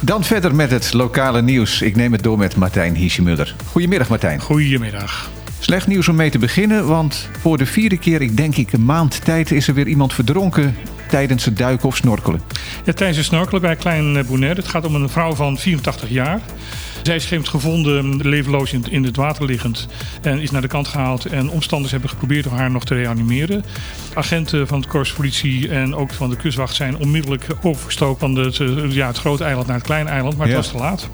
Dan verder met het lokale nieuws. Ik neem het door met Martijn Hiesjemuller. Goedemiddag Martijn. Goedemiddag. Slecht nieuws om mee te beginnen, want voor de vierde keer, ik denk ik een maand tijd, is er weer iemand verdronken tijdens het duiken of snorkelen. Ja, tijdens het snorkelen bij Klein Bonaire. Het gaat om een vrouw van 84 jaar. Zij is gevonden, levenloos in, in het water liggend. En is naar de kant gehaald. En omstanders hebben geprobeerd om haar nog te reanimeren. Agenten van de korpspolitie en ook van de kustwacht zijn onmiddellijk overgestoken van het, ja, het grote eiland naar het kleine eiland. Maar het was te laat.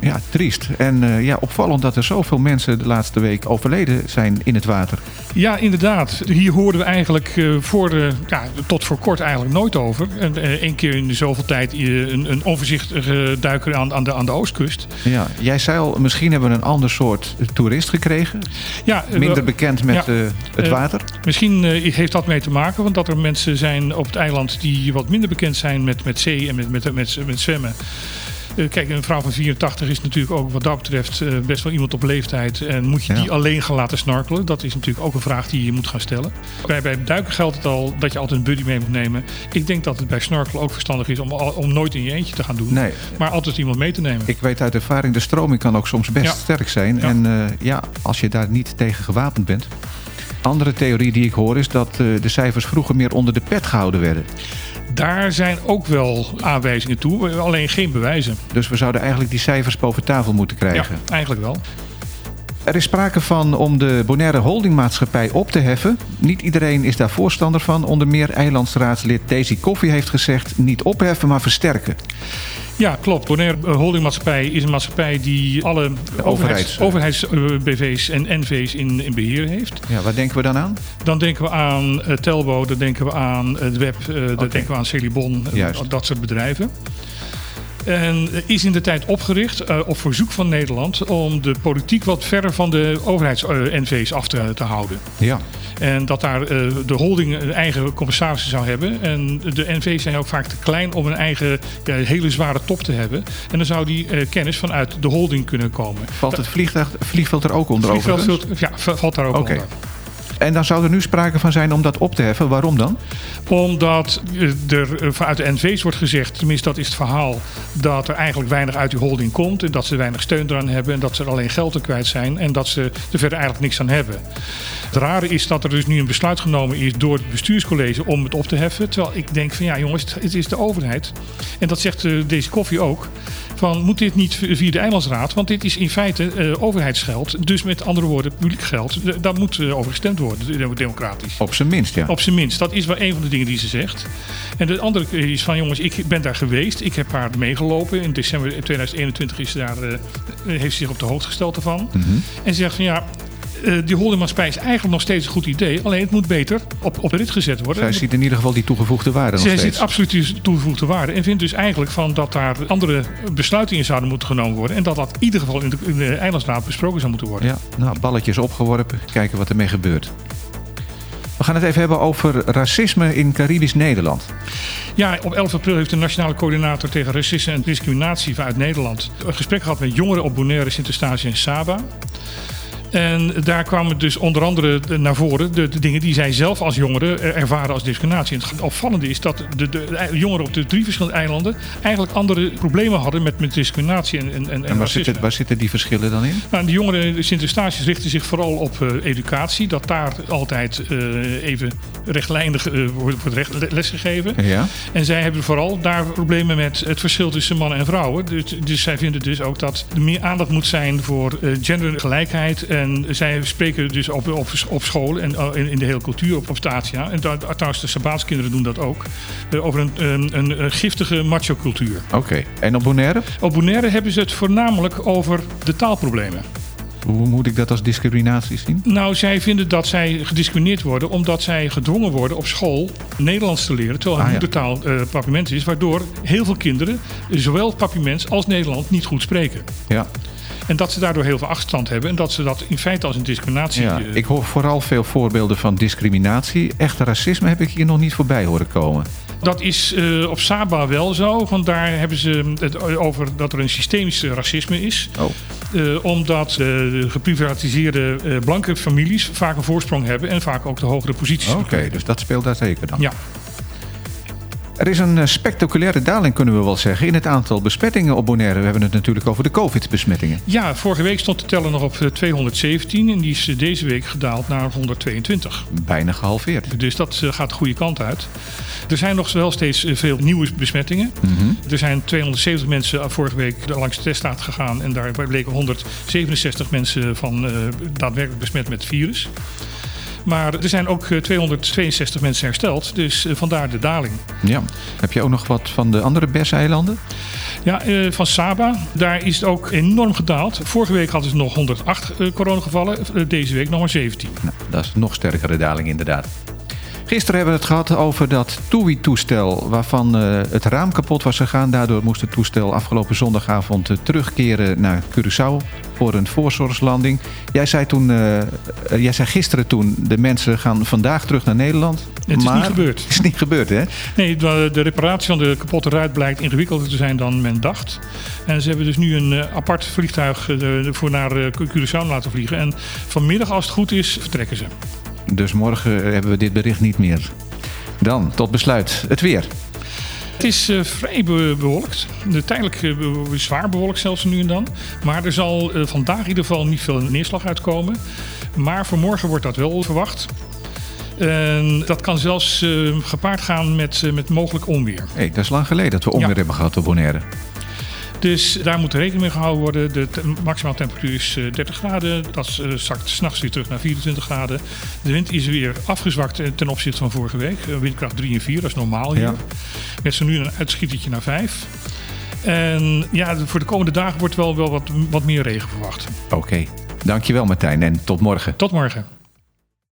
Ja, triest. En uh, ja, opvallend dat er zoveel mensen de laatste week overleden zijn in het water. Ja, inderdaad. Hier hoorden we eigenlijk uh, voor de, ja, tot voor kort eigenlijk nooit over. Eén uh, keer in zoveel tijd een, een onvoorzichtige duiker aan, aan, de, aan de oostkust. Ja, jij zei al, misschien hebben we een ander soort toerist gekregen. Ja, Minder bekend met ja, het water. misschien heeft dat mee te maken, want dat er mensen zijn op het eiland die wat minder bekend zijn met, met zee en met, met, met, met zwemmen. Uh, kijk, een vrouw van 84 is natuurlijk ook wat dat betreft uh, best wel iemand op leeftijd. En moet je ja. die alleen gaan laten snorkelen? Dat is natuurlijk ook een vraag die je moet gaan stellen. Bij, bij duiken geldt het al dat je altijd een buddy mee moet nemen. Ik denk dat het bij snorkelen ook verstandig is om, om nooit in je eentje te gaan doen. Nee. Maar altijd iemand mee te nemen. Ik weet uit ervaring, de stroming kan ook soms best ja. sterk zijn. Ja. En uh, ja, als je daar niet tegen gewapend bent. Andere theorie die ik hoor is dat de cijfers vroeger meer onder de pet gehouden werden. Daar zijn ook wel aanwijzingen toe, alleen geen bewijzen. Dus we zouden eigenlijk die cijfers boven tafel moeten krijgen? Ja, eigenlijk wel. Er is sprake van om de Bonaire Holdingmaatschappij op te heffen. Niet iedereen is daar voorstander van. Onder meer eilandsraadslid Daisy Koffie heeft gezegd... niet opheffen, maar versterken. Ja, klopt. Bonaire Holdingmaatschappij is een maatschappij die alle overheids, overheids-BV's en NV's in, in beheer heeft. Ja, waar denken we dan aan? Dan denken we aan uh, Telbo, dan denken we aan het web, dan denken we aan Celibon, dat soort bedrijven. En is in de tijd opgericht uh, op verzoek van Nederland om de politiek wat verder van de overheids-NV's af te, te, houden. Ja. En dat daar uh, de holding een eigen commissarissen zou hebben. En de NV's zijn ook vaak te klein om een eigen ja, hele zware top te hebben. En dan zou die uh, kennis vanuit de holding kunnen komen. Valt het vliegtuig, vliegveld er ook onder? Vliegveld, ja, valt daar ook okay. onder. En dan zou er nu sprake van zijn om dat op te heffen. Waarom dan? Omdat er vanuit de NV's wordt gezegd, tenminste dat is het verhaal, dat er eigenlijk weinig uit die holding komt. En dat ze weinig steun eraan hebben en dat ze er alleen geld aan kwijt zijn. En dat ze er verder eigenlijk niks aan hebben. Het rare is dat er dus nu een besluit genomen is door het bestuurscollege om het op te heffen. Terwijl ik denk van ja jongens, het is de overheid. En dat zegt deze koffie ook. Van moet dit niet via de eilandsraad? Want dit is in feite uh, overheidsgeld. Dus met andere woorden publiek geld. Daar moet uh, over gestemd worden, democratisch. Op zijn minst, ja. Op zijn minst. Dat is wel een van de dingen die ze zegt. En de andere is van jongens, ik ben daar geweest. Ik heb haar meegelopen. In december 2021 is daar, uh, heeft ze zich op de hoogte gesteld ervan. Mm -hmm. En ze zegt van ja, uh, die holdingmaatschappij is eigenlijk nog steeds een goed idee. Alleen het moet beter op, op de rit gezet worden. Zij ziet in ieder geval die toegevoegde waarde nog Zij steeds. ziet absoluut die toegevoegde waarde. En vindt dus eigenlijk van dat daar andere besluiten in zouden moeten genomen worden. En dat dat in ieder geval in de, in de eilandsraad besproken zou moeten worden. Ja, nou, balletjes opgeworpen. Kijken wat ermee gebeurt. We gaan het even hebben over racisme in Caribisch Nederland. Ja, op 11 april heeft de Nationale Coördinator tegen Racisme en Discriminatie vanuit Nederland een gesprek gehad met jongeren op Bonaire, Sint-Eustatius en Saba. En daar kwamen dus onder andere naar voren de, de, dingen die zij zelf als jongeren ervaren als discriminatie. En het opvallende is dat de, de, jongeren op de drie verschillende eilanden eigenlijk andere problemen hadden met, met discriminatie en, en, en, en waar, zitten, waar zitten die verschillen dan in? Nou, de jongeren in Sint-Eustatius richten zich vooral op uh, educatie. Dat daar altijd uh, even rechtlijnig uh, wordt, wordt recht, lesgegeven. Ja. En zij hebben vooral daar problemen met het verschil tussen mannen en vrouwen. Dus, dus zij vinden dus ook dat er meer aandacht moet zijn voor gendergelijkheid en zij spreken dus op, op, op school en in, in de hele cultuur op, op Statia. En daar, trouwens, de Sabaatskinderen doen dat ook. Over een, een, een, giftige macho-cultuur. Oké. Okay. En op Bonaire? Op Bonaire hebben ze het voornamelijk over de taalproblemen. Hoe moet ik dat als discriminatie zien? Nou, zij vinden dat zij gediscrimineerd worden omdat zij gedwongen worden op school Nederlands te leren, terwijl hun ah, moedertaal ja. uh, papiments is, waardoor heel veel kinderen zowel papiments als Nederland niet goed spreken. Ja. En dat ze daardoor heel veel achterstand hebben. En dat ze dat in feite als een discriminatie... Ja, ik hoor vooral veel voorbeelden van discriminatie. Echte racisme heb ik hier nog niet voorbij horen komen. Dat is uh, op Saba wel zo. Want daar hebben ze het over dat er een systemisch racisme is. Oh. Uh, omdat geprivatiseerde blanke families vaak een voorsprong hebben. En vaak ook de hogere posities. Oké, okay, dus dat speelt daar zeker dan. Ja. Er is een eh, spectaculaire daling, kunnen we wel zeggen, in het aantal besmettingen op Bonaire. We hebben het natuurlijk over de COVID-besmettingen. Ja, vorige week stond de teller nog op 217 en die is deze week gedaald naar 122. Bijna gehalveerd. Dus dat gaat de goede kant uit. Er zijn nog wel steeds veel nieuwe besmettingen. Er zijn 270 mensen vorige week langs de teststraat gegaan en daar bleken 167 mensen van uh, daadwerkelijk besmet met het virus. Maar er zijn ook 262 mensen hersteld, dus uh, vandaar de daling. Ja. Heb je ook nog wat van de andere BES-eilanden? Ja, uh, van Saba. Daar is het ook enorm gedaald. Vorige week hadden ze nog 108 coronagevallen, deze week nog maar 17. Nou, dat is een nog sterkere daling inderdaad. Gisteren hebben we het gehad over dat TUI-toestel waarvan uh, het raam kapot was gegaan. Daardoor moest het toestel afgelopen zondagavond uh, terugkeren naar Curaçao voor een voorzorgslanding. Jij zei, toen, uh, jij zei gisteren toen, de mensen gaan vandaag terug naar Nederland. Het is maar niet gebeurd. Het is niet gebeurd, hè? Nee, de, de reparatie van de kapotte ruit blijkt ingewikkelder te zijn dan men dacht. En ze hebben dus nu een apart vliegtuig voor naar Curaçao laten vliegen. En vanmiddag, als het goed is, vertrekken ze. Dus morgen hebben we dit bericht niet meer. Dan, tot besluit, het weer. Het is uh, vrij bewolkt. Tijdelijk uh, zwaar bewolkt zelfs nu en dan. Maar er zal uh, vandaag in ieder geval niet veel neerslag uitkomen. Maar voor morgen wordt dat wel verwacht. En dat kan zelfs gepaard gaan met, met mogelijk onweer. Hey, dat is lang geleden dat we onweer ja. hebben gehad op Bonaire. Dus daar moet rekening mee gehouden worden. De maximale temperatuur is 30 graden. Dat zakt s'nachts weer terug naar 24 graden. De wind is weer afgezwakt ten opzichte van vorige week. Windkracht 3 en 4, dat is normaal hier. Ja. Met zo nu een uitschietertje naar 5. En ja, voor de komende dagen wordt wel, wel wat, wat meer regen verwacht. Oké, okay. dankjewel Martijn en tot morgen. Tot morgen.